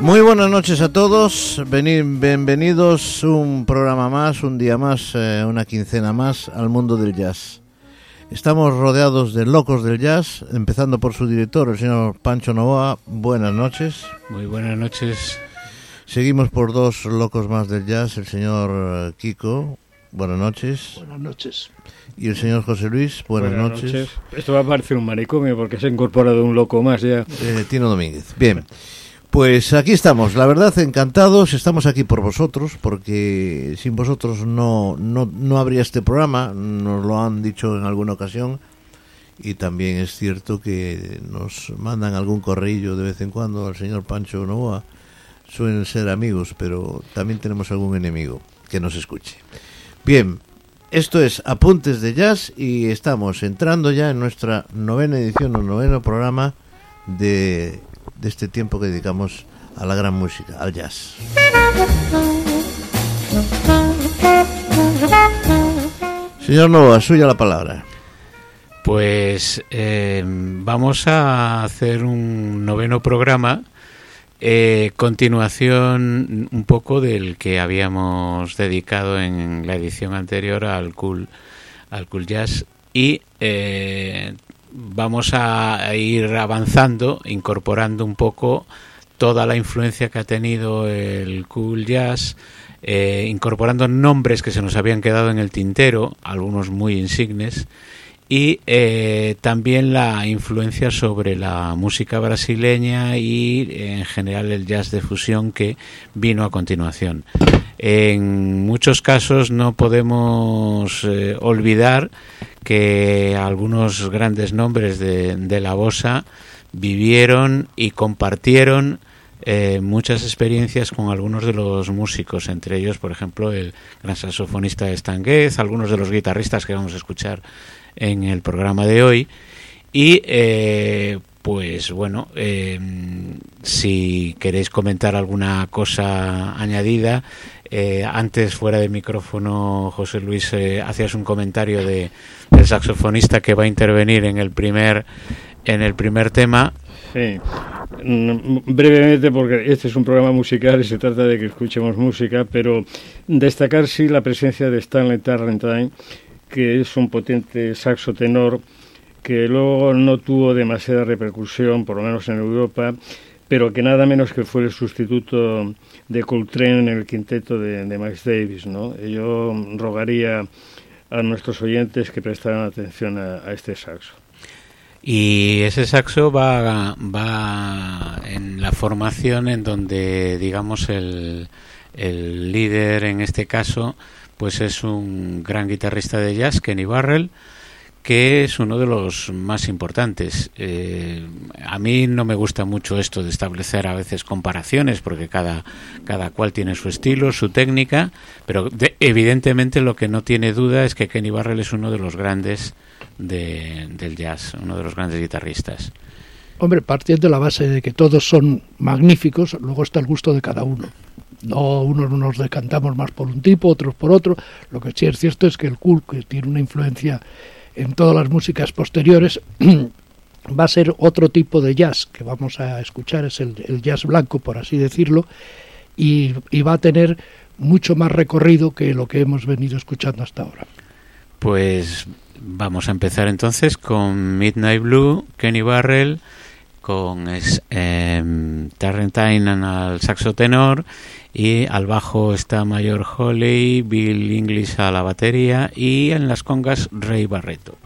Muy buenas noches a todos, bienvenidos un programa más, un día más, eh, una quincena más al mundo del jazz. Estamos rodeados de locos del jazz, empezando por su director, el señor Pancho Novoa. Buenas noches. Muy buenas noches. Seguimos por dos locos más del jazz, el señor eh, Kiko. Buenas noches. Buenas noches. Y el señor José Luis, buenas, noches. Esto va a parecer un manicomio porque se ha incorporado un loco más ya. Eh, Tino Domínguez. Bien. Pues aquí estamos, la verdad encantados, estamos aquí por vosotros, porque sin vosotros no, no, no habría este programa, nos lo han dicho en alguna ocasión, y también es cierto que nos mandan algún corrillo de vez en cuando al señor Pancho Novoa, suelen ser amigos, pero también tenemos algún enemigo que nos escuche. Bien, esto es Apuntes de Jazz y estamos entrando ya en nuestra novena edición o noveno programa de de este tiempo que dedicamos a la gran música, al jazz. Señor Nova, suya la palabra. Pues eh, vamos a hacer un noveno programa, eh, continuación un poco del que habíamos dedicado en la edición anterior al Cool, al cool Jazz. Y eh, vamos a ir avanzando, incorporando un poco toda la influencia que ha tenido el cool jazz, eh, incorporando nombres que se nos habían quedado en el tintero, algunos muy insignes, y eh, también la influencia sobre la música brasileña y en general el jazz de fusión que vino a continuación. En muchos casos no podemos eh, olvidar que algunos grandes nombres de, la bossa vivieron y compartieron eh, muchas experiencias con algunos de los músicos, entre ellos, por ejemplo, el gran saxofonista Stanguez, algunos de los guitarristas que vamos a escuchar en el programa de hoy. Y eh, pues bueno, eh, si queréis comentar alguna cosa añadida, eh, antes fuera de micrófono, José Luis, hacías un comentario de, del saxofonista que va a intervenir en el primer en el primer tema. Sí, mm, brevemente porque este es un programa musical y se trata de que escuchemos música, pero destacar sí la presencia de Stanley Tarrantine que es un potente saxo tenor que luego no tuvo demasiada repercusión, por lo menos en Europa, pero que nada menos que fue el sustituto de Coltrane en el quinteto de, de Miles Davis. ¿no? Yo rogaría a nuestros oyentes que prestaran atención a, este saxo. Y ese saxo va, va en la formación en donde, digamos, el, el líder en este caso pues es un gran guitarrista de jazz, Kenny Barrell, que es uno de los más importantes. Eh, a mí no me gusta mucho esto de establecer a veces comparaciones, porque cada, cada cual tiene su estilo, su técnica, pero evidentemente lo que no tiene duda es que Kenny Barrell es uno de los grandes del jazz, uno de los grandes guitarristas. Hombre, partiendo de la base de que todos son magníficos, luego está el gusto de cada uno. No, unos nos decantamos más por un tipo, otros por otro. Lo que sí es cierto es que el cool, que tiene una influencia en todas las músicas posteriores, va a ser otro tipo de jazz que vamos a escuchar, es el, jazz blanco, por así decirlo, y, y, va a tener mucho más recorrido que lo que hemos venido escuchando hasta ahora. Pues vamos a empezar entonces con Midnight Blue, Kenny Barrell, con eh, Tarrentine al saxo tenor y al bajo está Mayor Holly, Bill Inglis a la batería y en las congas Rey Barreto.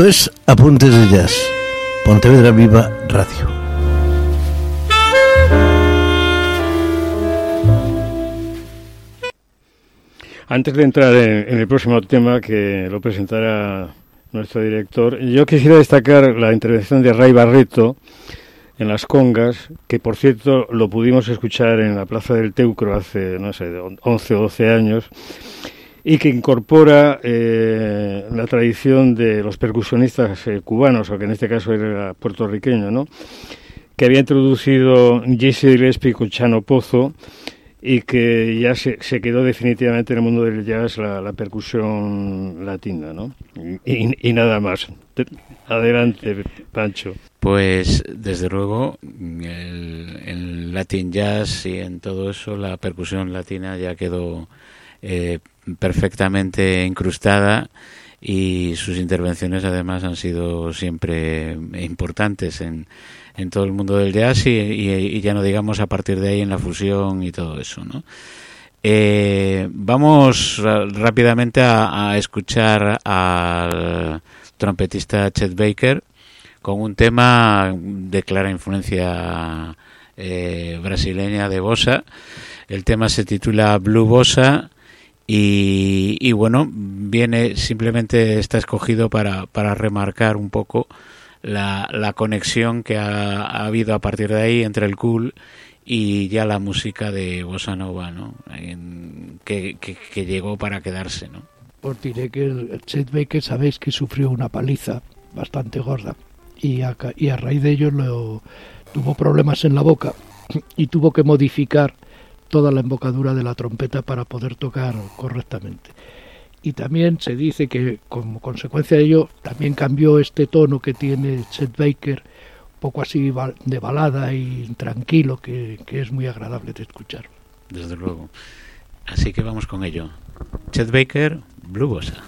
Esto es Apuntes de Jazz, Pontevedra Viva Radio. Antes de entrar en, el próximo tema que lo presentará nuestro director, yo quisiera destacar la intervención de Ray Barreto en las congas, que por cierto lo pudimos escuchar en la Plaza del Teucro hace, no sé, 11 o 12 años, y que incorpora eh, la tradición de los percusionistas eh, cubanos, o que en este caso era puertorriqueño, ¿no? que había introducido Jesse Gillespie con Chano Pozo y que ya se, se, quedó definitivamente en el mundo del jazz la, percusión latina, ¿no? Y, nada más. Adelante, Pancho. Pues desde luego, el, el Latin Jazz y en todo eso la percusión latina ya quedó eh, perfectamente incrustada y sus intervenciones además han sido siempre importantes en, en todo el mundo del jazz y, ya no digamos a partir de ahí en la fusión y todo eso, ¿no? Eh, vamos rápidamente a, escuchar al trompetista Chet Baker con un tema de clara influencia eh, brasileña de bossa. El tema se titula Blue Bossa y, bueno, viene simplemente está escogido para, para remarcar un poco la, la conexión que ha, habido a partir de ahí entre el cool y ya la música de bossa nova, ¿no? que, que, llegó para quedarse, ¿no? Os diré que el Chet Baker sabéis que sufrió una paliza bastante gorda y a, y a raíz de ello lo, tuvo problemas en la boca y tuvo que modificar toda la embocadura de la trompeta para poder tocar correctamente. Y también se dice que como consecuencia de ello también cambió este tono que tiene Chet Baker, poco así de balada y tranquilo, que, que es muy agradable de escuchar. Desde luego. Así que vamos con ello. Chet Baker, Blue Bossa.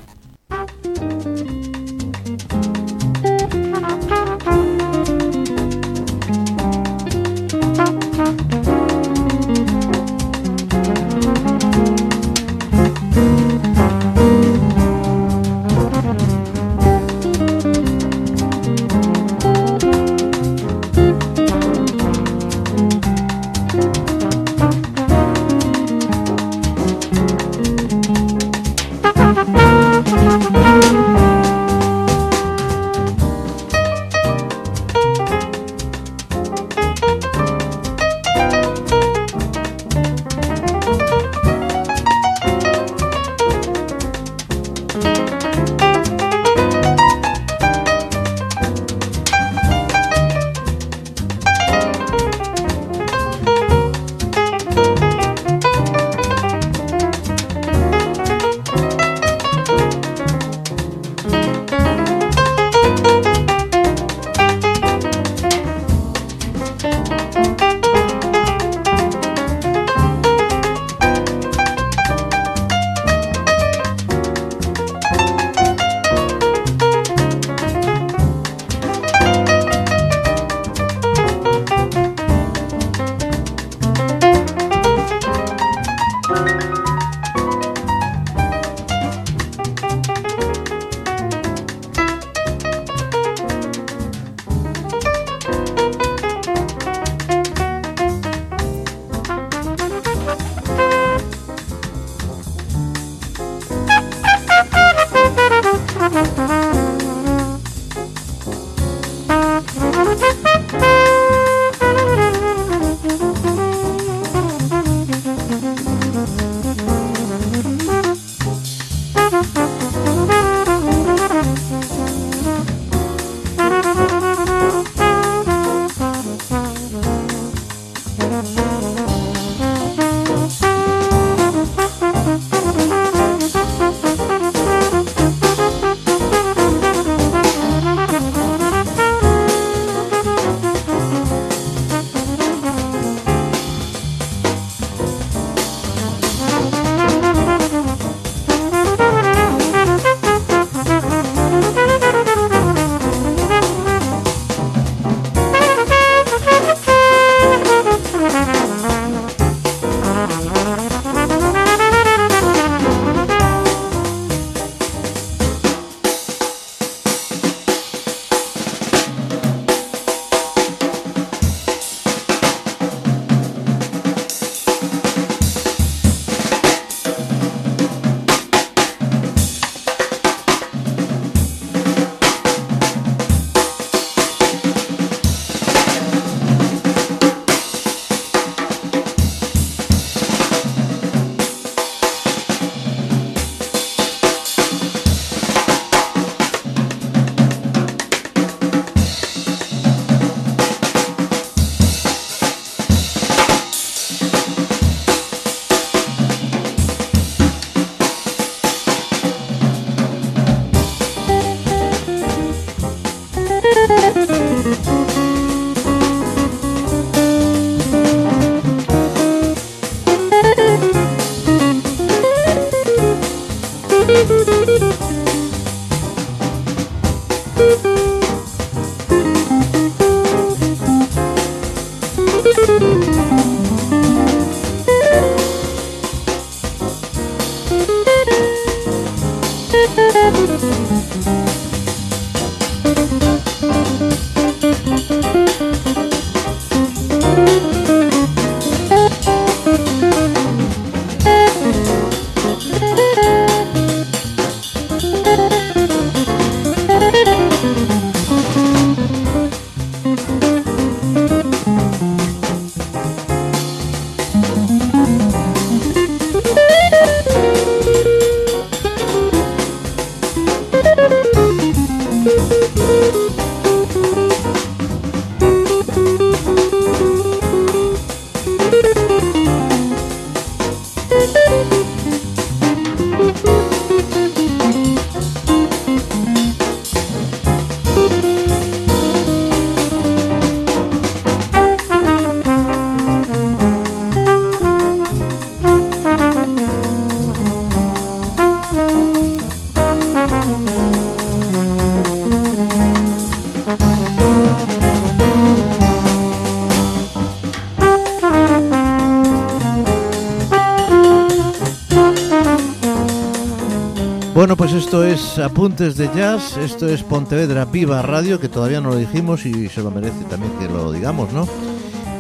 Bueno, pues esto es Apuntes de Jazz, esto es Pontevedra Viva Radio, que todavía no lo dijimos y se lo merece también que lo digamos, ¿no?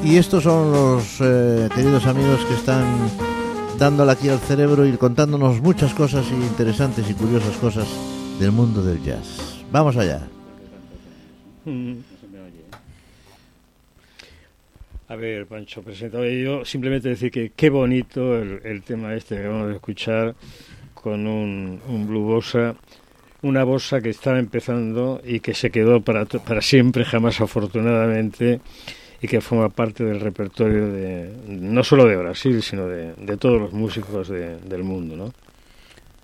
Y estos son los eh, queridos amigos que están dándole aquí al cerebro y contándonos muchas cosas interesantes y curiosas cosas del mundo del jazz. Vamos allá. A ver, Pancho, presentado yo, simplemente decir que qué bonito el, el tema este que acabamos de escuchar con un, un Blue Bossa, una bossa que estaba empezando y que se quedó para, para siempre, jamás afortunadamente, y que forma parte del repertorio de no solo de Brasil, sino de, de todos los músicos de, del mundo, ¿no?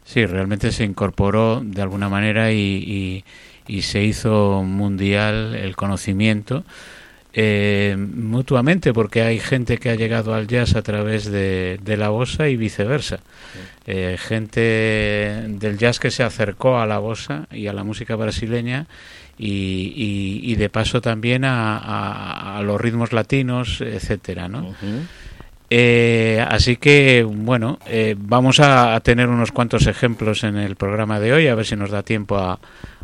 Sí, realmente se incorporó de alguna manera y, y, y se hizo mundial el conocimiento eh, mutuamente, porque hay gente que ha llegado al jazz a través de, de la bossa y viceversa. Eh, gente del jazz que se acercó a la bossa y a la música brasileña y, y, y de paso también a, a, a, los ritmos latinos, etcétera, ¿no? Uh -huh. Eh, así que, bueno, eh, vamos a, a, tener unos cuantos ejemplos en el programa de hoy, a ver si nos da tiempo a,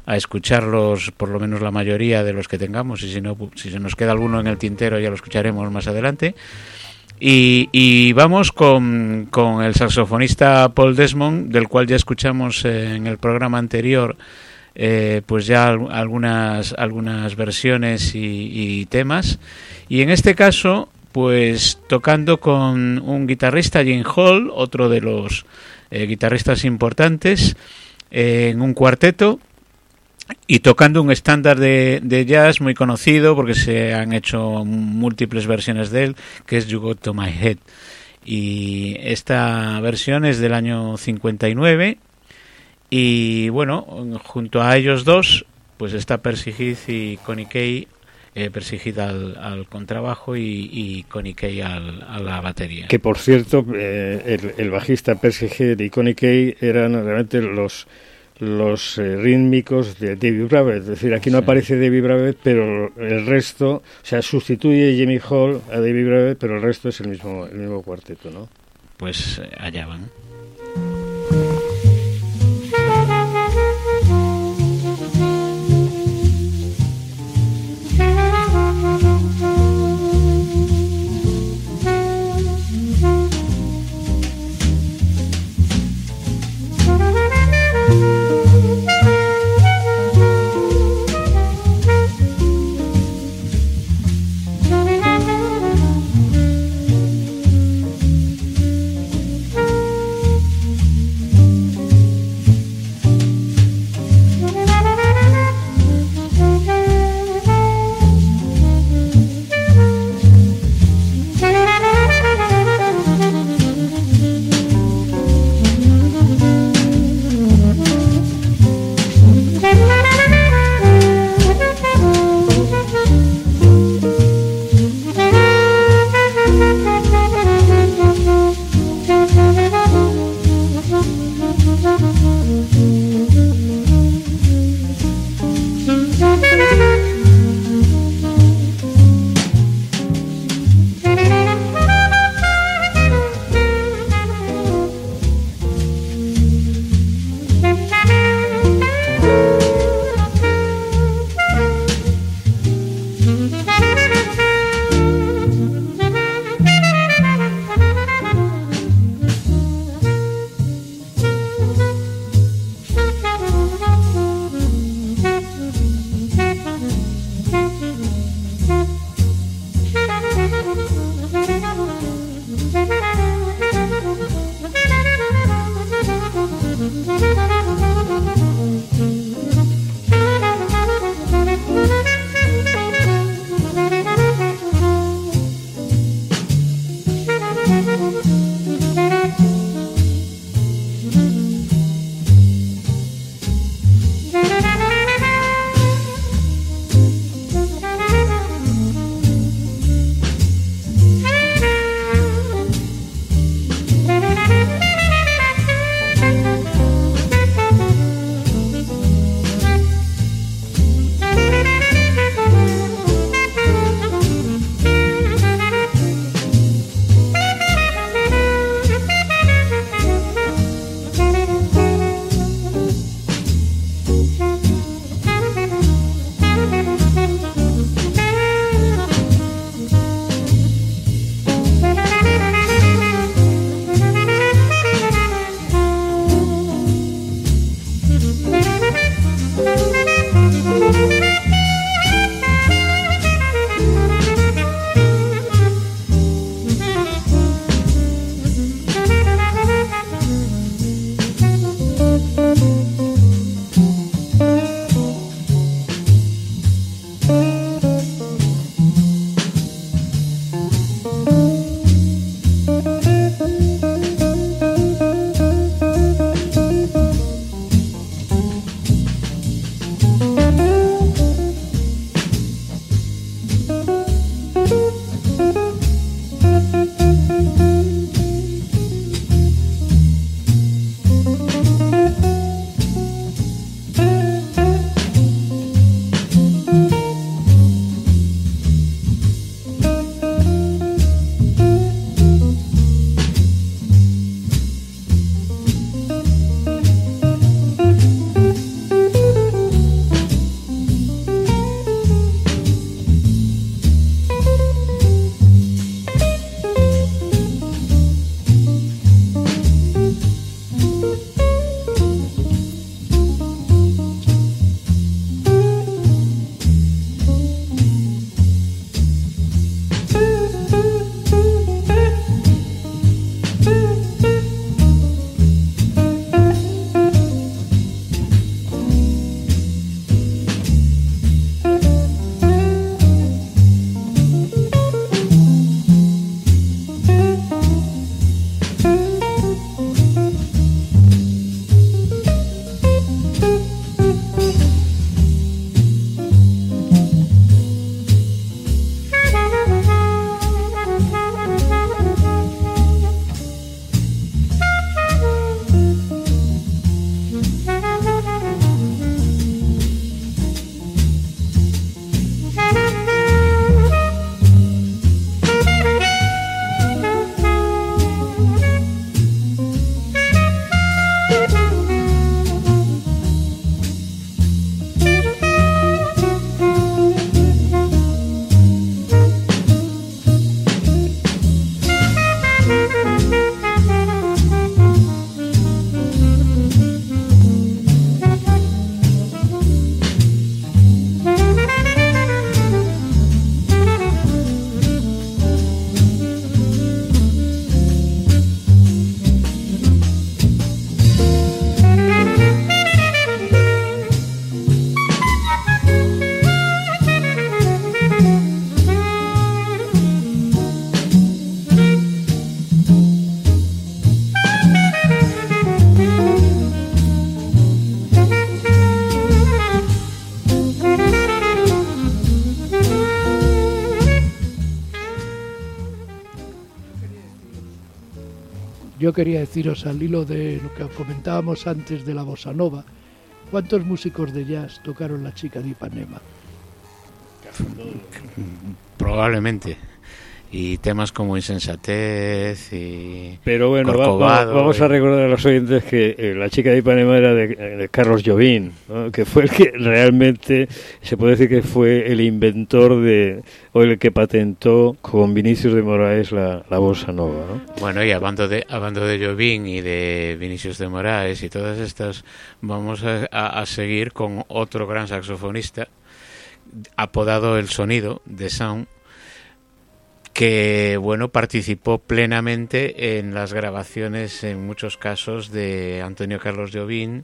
a escucharlos, por lo menos la mayoría de los que tengamos, y si no, si se nos queda alguno en el tintero ya lo escucharemos más adelante. Y, vamos con, con, el saxofonista Paul Desmond, del cual ya escuchamos en el programa anterior, eh, pues ya algunas, algunas versiones y, temas. Y en este caso, pues tocando con un guitarrista, Jim Hall, otro de los eh, guitarristas importantes, eh, en un cuarteto y tocando un estándar de, de, jazz muy conocido porque se han hecho múltiples versiones de él, que es You Got to My Head. Y esta versión es del año 59 y bueno, junto a ellos dos, pues está Percy y Connie Kay eh, Percy al, al, contrabajo y, y Connie Kay al, a la batería. Que por cierto, eh, el, el, bajista Percy y Connie Kay eran realmente los los eh, rítmicos de David Brabec. Es decir, aquí no sí. aparece David Brabec, pero el resto, o sea, sustituye Jimmy Hall a David Brabec, pero el resto es el mismo, el mismo cuarteto, ¿no? Pues eh, allá van. Quería deciros al hilo de lo que comentábamos antes de la bossa nova, ¿cuántos músicos de jazz tocaron la chica de Ipanema? Probablemente y temas como insensatez y pero bueno vamos a recordar a los oyentes que eh, la chica de Ipanema era de, Carlos Jovín que fue el que realmente se puede decir que fue el inventor de o el que patentó con Vinicius de Moraes la, la bossa nova bueno y hablando de hablando de Jovín y de Vinicius de Moraes y todas estas vamos a, a seguir con otro gran saxofonista apodado el sonido de Sound que bueno participó plenamente en las grabaciones en muchos casos de Antonio Carlos Jobim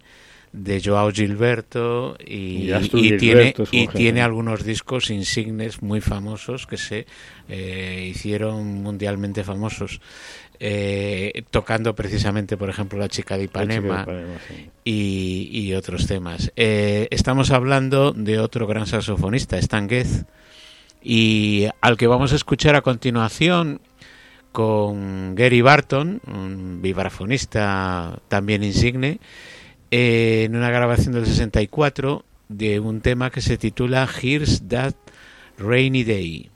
de Joao Gilberto y, tiene y tiene algunos discos insignes muy famosos que se eh, hicieron mundialmente famosos eh, tocando precisamente por ejemplo la chica de Ipanema, y, otros temas. Eh, estamos hablando de otro gran saxofonista Stan Getz y al que vamos a escuchar a continuación con Gary Barton, un vibrafonista también insigne, en una grabación del 64 de un tema que se titula Here's That Rainy Day.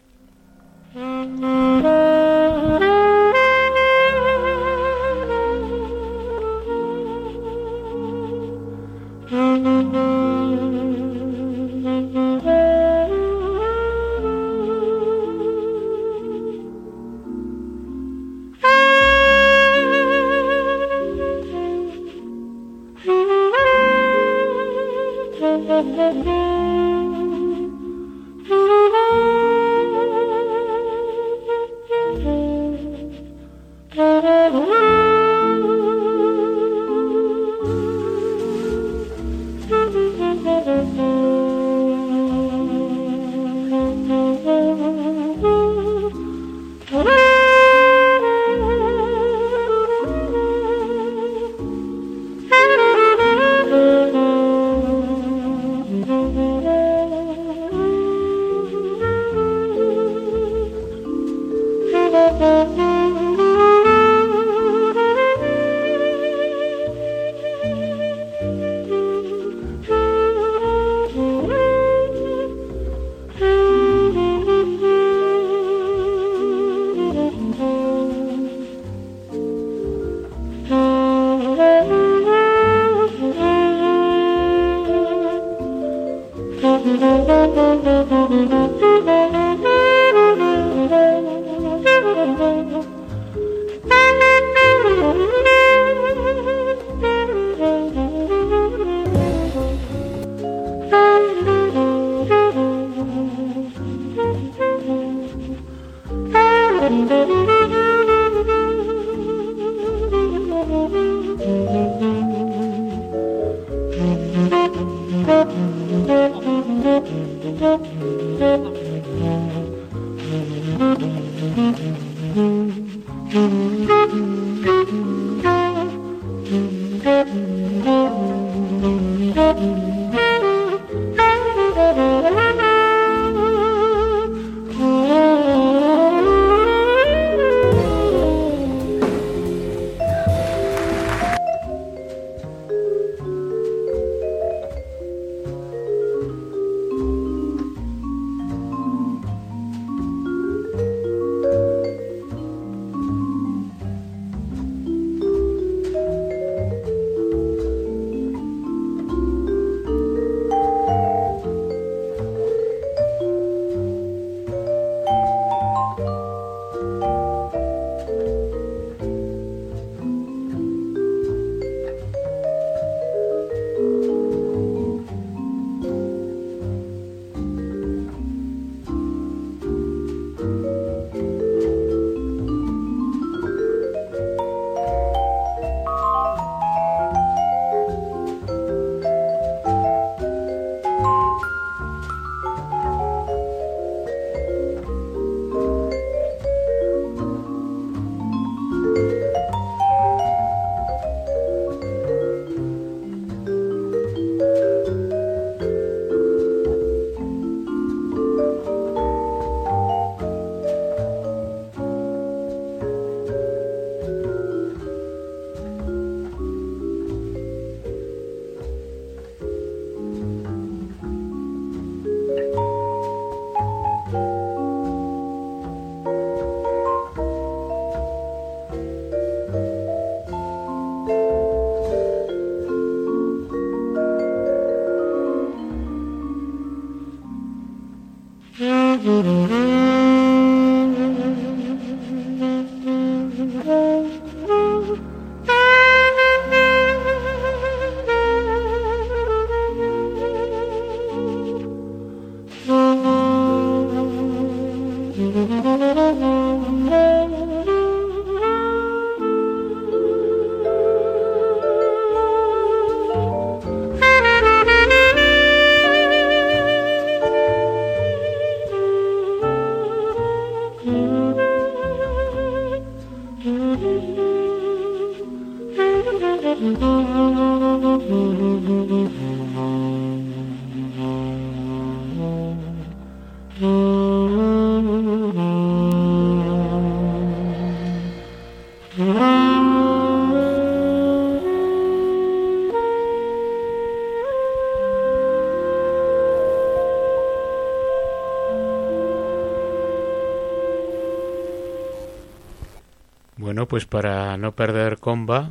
Pues para no perder comba,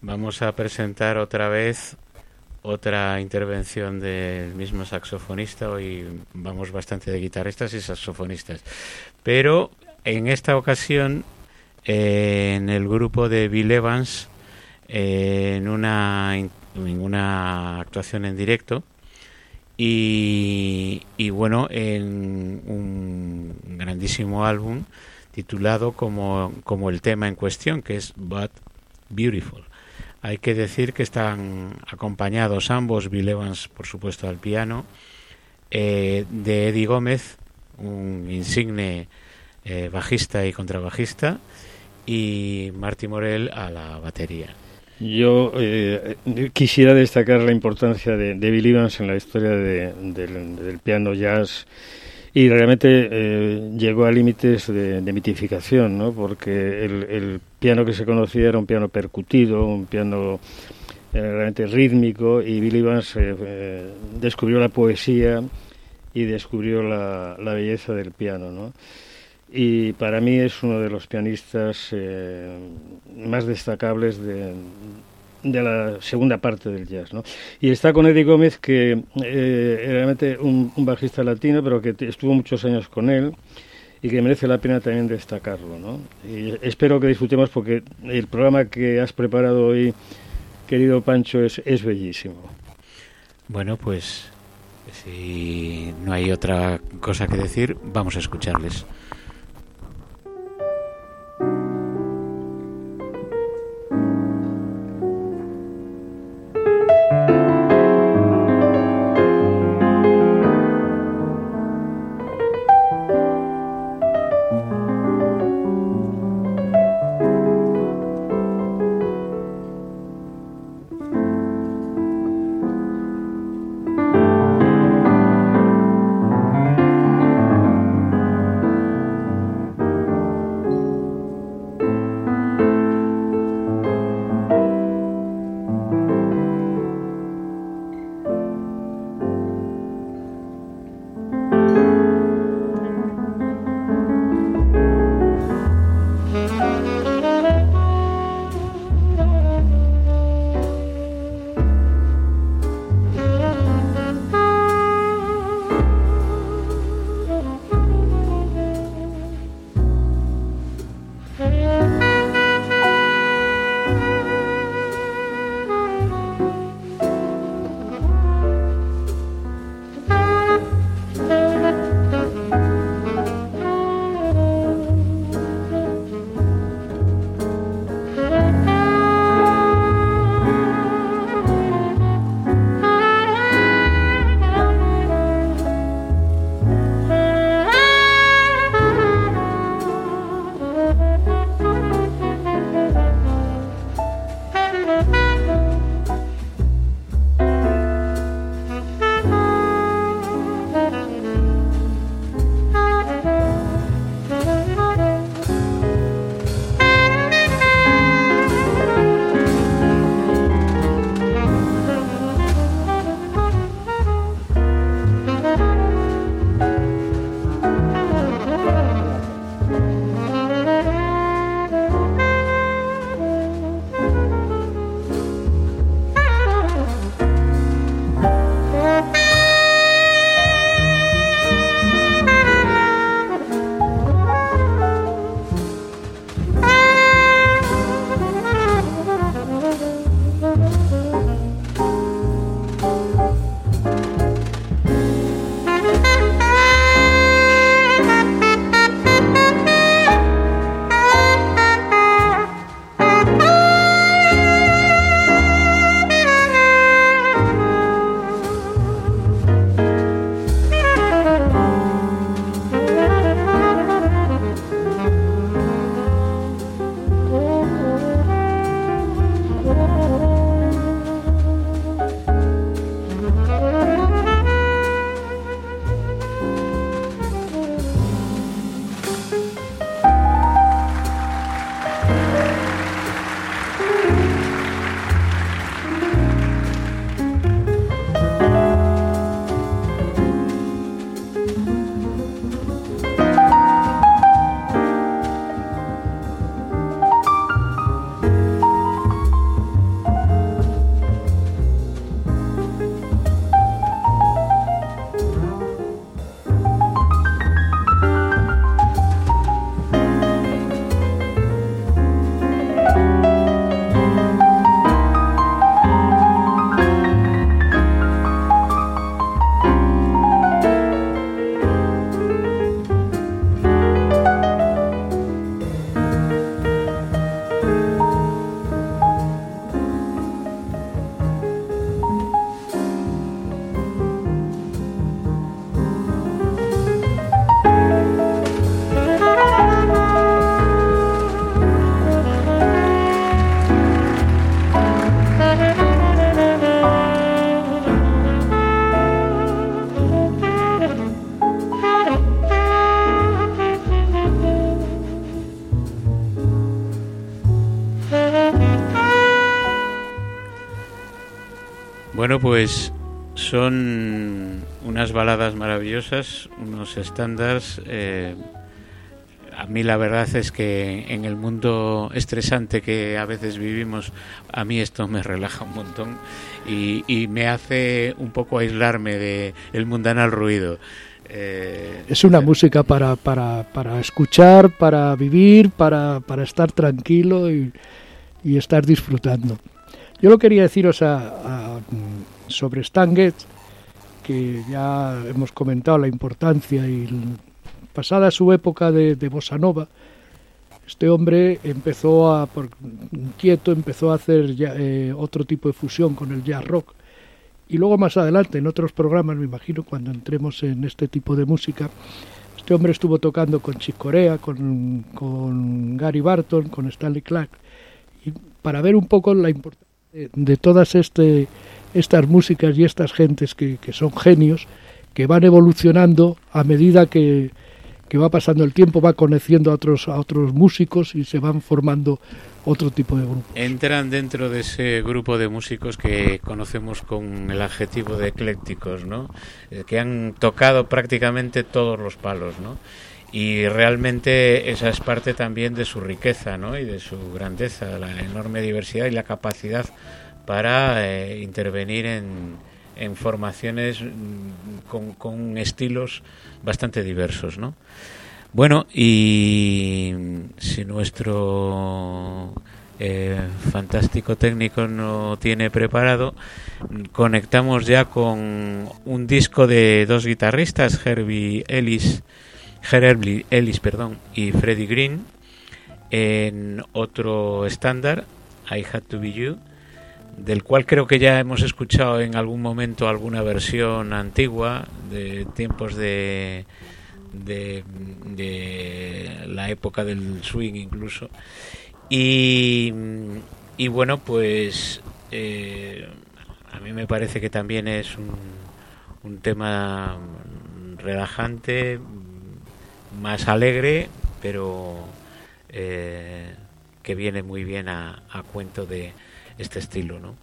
vamos a presentar otra vez otra intervención del mismo saxofonista. Hoy vamos bastante de guitarristas y saxofonistas. Pero en esta ocasión, eh, en el grupo de Bill Evans, eh, en, una, actuación en directo. Y bueno, en un grandísimo álbum titulado como, como el tema en cuestión, que es But Beautiful. Hay que decir que están acompañados ambos, Bill Evans, por supuesto, al piano, eh, de Eddie Gómez, un insigne eh, bajista y contrabajista, y Marty Morel a la batería. Yo eh, quisiera destacar la importancia de, de, Bill Evans en la historia de, del, del piano jazz y realmente eh, llegó a límites de, mitificación, ¿no? porque el, piano que se conocía era un piano percutido, un piano eh, realmente rítmico, y Billy Evans eh, descubrió la poesía y descubrió la, belleza del piano. ¿no? Y para mí es uno de los pianistas más destacables de, de la segunda parte del jazz. ¿no? Y está con Eddie Gómez, que eh, realmente un, un, bajista latino, pero que estuvo muchos años con él y que merece la pena también destacarlo. ¿no? Y espero que disfrutemos porque el programa que has preparado hoy, querido Pancho, es, es bellísimo. Bueno, pues si no hay otra cosa que decir, vamos a escucharles. Pues son unas baladas maravillosas, unos estándares. Eh, a mí la verdad es que en el mundo estresante que a veces vivimos, a mí esto me relaja un montón y, me hace un poco aislarme de el mundanal ruido. Eh, es una música para, para, para escuchar, para vivir, para, para estar tranquilo y, estar disfrutando. Yo lo quería deciros a, sobre Stan que ya hemos comentado la importancia y pasada su época de, de bossa nova, este hombre empezó a, por inquieto, empezó a hacer eh, otro tipo de fusión con el jazz rock. Y luego más adelante, en otros programas, me imagino, cuando entremos en este tipo de música, este hombre estuvo tocando con Chick Corea, con, con Gary Barton, con Stanley Clark, y para ver un poco la importancia de, todas este, estas músicas y estas gentes que, que son genios, que van evolucionando a medida que, que va pasando el tiempo, va conociendo a otros, a otros músicos y se van formando otro tipo de grupos. Entran dentro de ese grupo de músicos que conocemos con el adjetivo de eclécticos, ¿no? Eh, que han tocado prácticamente todos los palos, ¿no? y realmente esa es parte también de su riqueza ¿no? y de su grandeza, la enorme diversidad y la capacidad para eh, intervenir en, en formaciones mm, con, con, estilos bastante diversos, ¿no? Bueno, y si nuestro eh, fantástico técnico no tiene preparado, conectamos ya con un disco de dos guitarristas, Herbie Ellis, Ellis, perdón, y Freddie Green, en otro estándar, I Had to Be You, del cual creo que ya hemos escuchado en algún momento alguna versión antigua de tiempos de, de, la época del swing incluso. Y, y bueno, pues eh, a mí me parece que también es un, un tema relajante, más alegre, pero eh, que viene muy bien a, a cuento de este estilo, ¿no?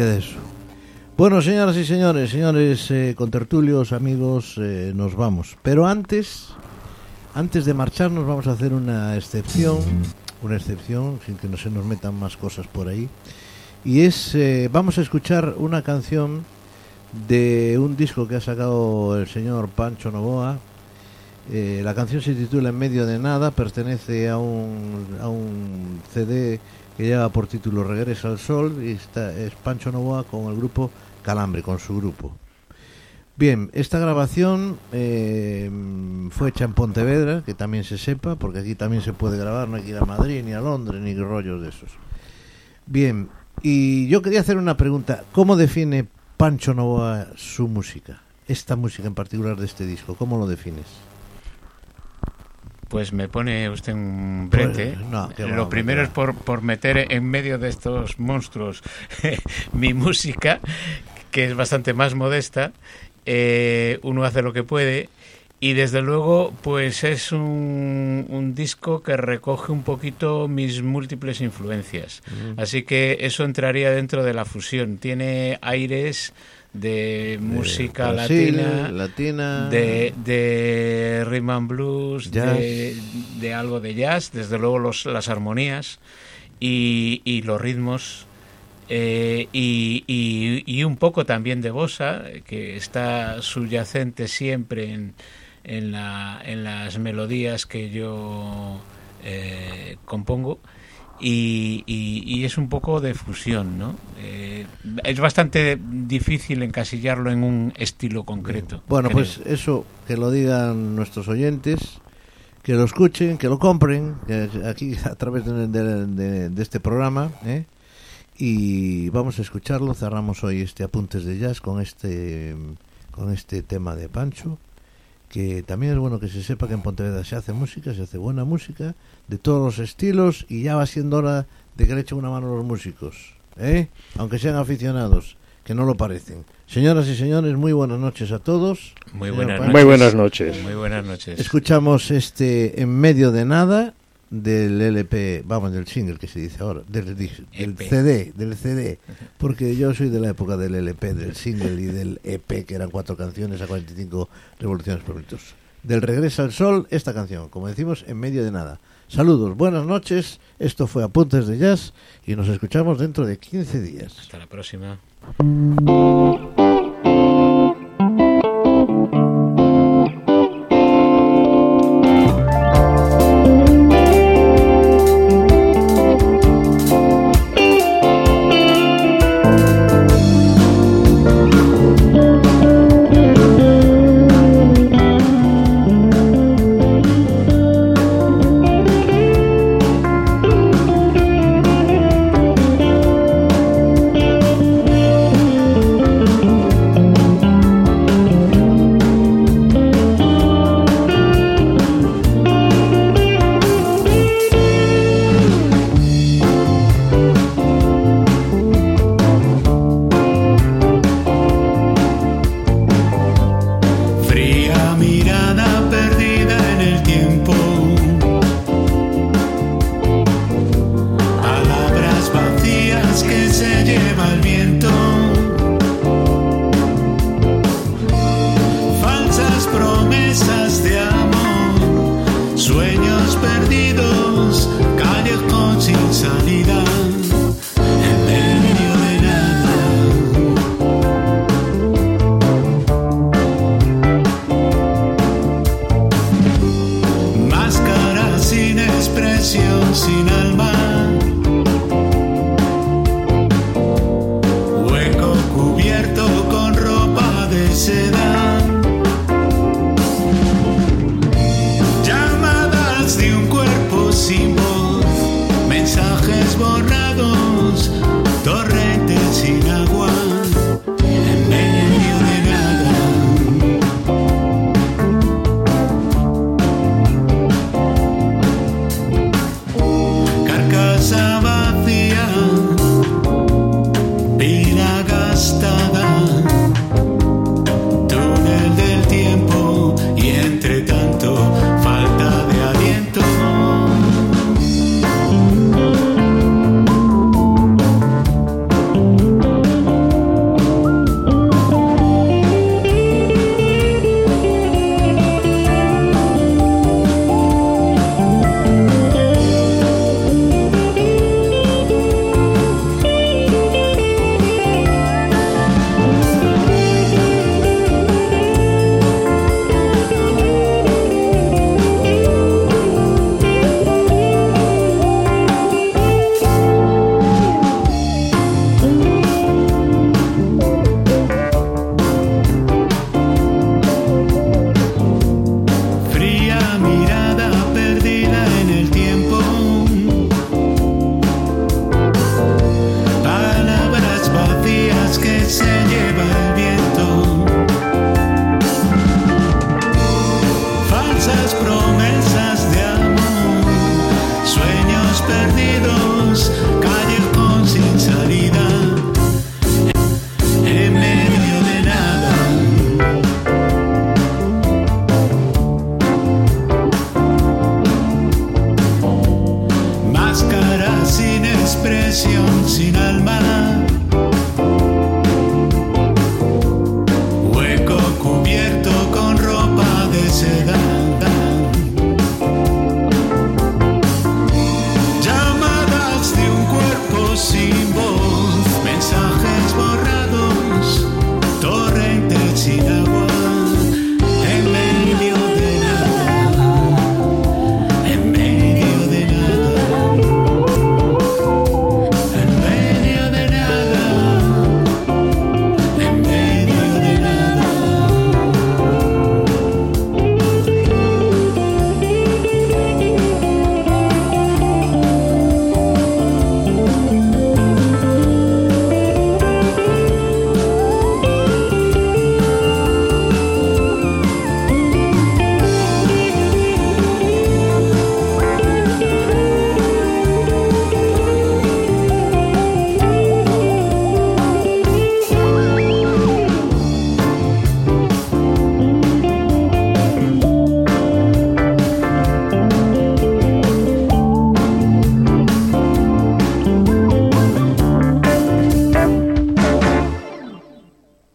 Queda eso. Bueno, señoras y señores, señores eh, contertulios, amigos, eh, nos vamos. Pero antes, antes de marcharnos, vamos a hacer una excepción, una excepción, sin que no se nos metan más cosas por ahí. Y es, eh, vamos a escuchar una canción de un disco que ha sacado el señor Pancho Novoa. La canción se titula En medio de nada, pertenece a un, a un CD que lleva por título Regresa al Sol y está, es Pancho Novoa con el grupo Calambre, con su grupo. Bien, esta grabación eh, fue hecha en Pontevedra, que también se sepa, porque aquí también se puede grabar, no hay que ir a Madrid, ni a Londres, ni rollos de esos. Bien, y yo quería hacer una pregunta. ¿Cómo define Pancho Novoa su música? Esta música en particular de este disco, ¿cómo lo defines? Pues me pone usted un brete. Pues, no, Lo primero es por, por meter en medio de estos monstruos mi música, que es bastante más modesta. Eh, uno hace lo que puede. Y desde luego, pues es un, un disco que recoge un poquito mis múltiples influencias. Así que eso entraría dentro de la fusión. Tiene aires de música Brasil, latina, latina, de, de rhythm and blues, de, de algo de jazz, desde luego los, las armonías y, y los ritmos. eh, y, y- y un poco también de bossa, que está subyacente siempre en, en, la- en las melodías que yo eh, compongo. Y, y- y es un poco de fusión, ¿no? Eh, es bastante difícil encasillarlo en un estilo concreto. Bueno, creo. pues eso, que lo digan nuestros oyentes, que lo escuchen, que lo compren, que aquí a través de, de- de- de este programa, ¿eh? y vamos a escucharlo. Cerramos hoy este Apuntes de Jazz con este, con este tema de Pancho, que también es bueno que se sepa que en Pontevedra se hace música, se hace buena música, de todos los estilos, y ya va siendo hora de que le echen una mano a los músicos, ¿eh? aunque sean aficionados, que no lo parecen. Señoras y señores, muy buenas noches a todos. Muy buenas Pancho. Muy buenas noches. Muy buenas noches. Escuchamos este En medio de nada del LP, vamos, del single que se dice ahora, del, dis- del EP. CD, del CD, porque yo soy de la época del LP, del single y del EP, que eran cuatro canciones a 45 revoluciones por minuto. Del Regresa al Sol, esta canción, como decimos, En medio de nada. Saludos, buenas noches, esto fue Apuntes de Jazz y nos escuchamos dentro de 15 días. Hasta la próxima. see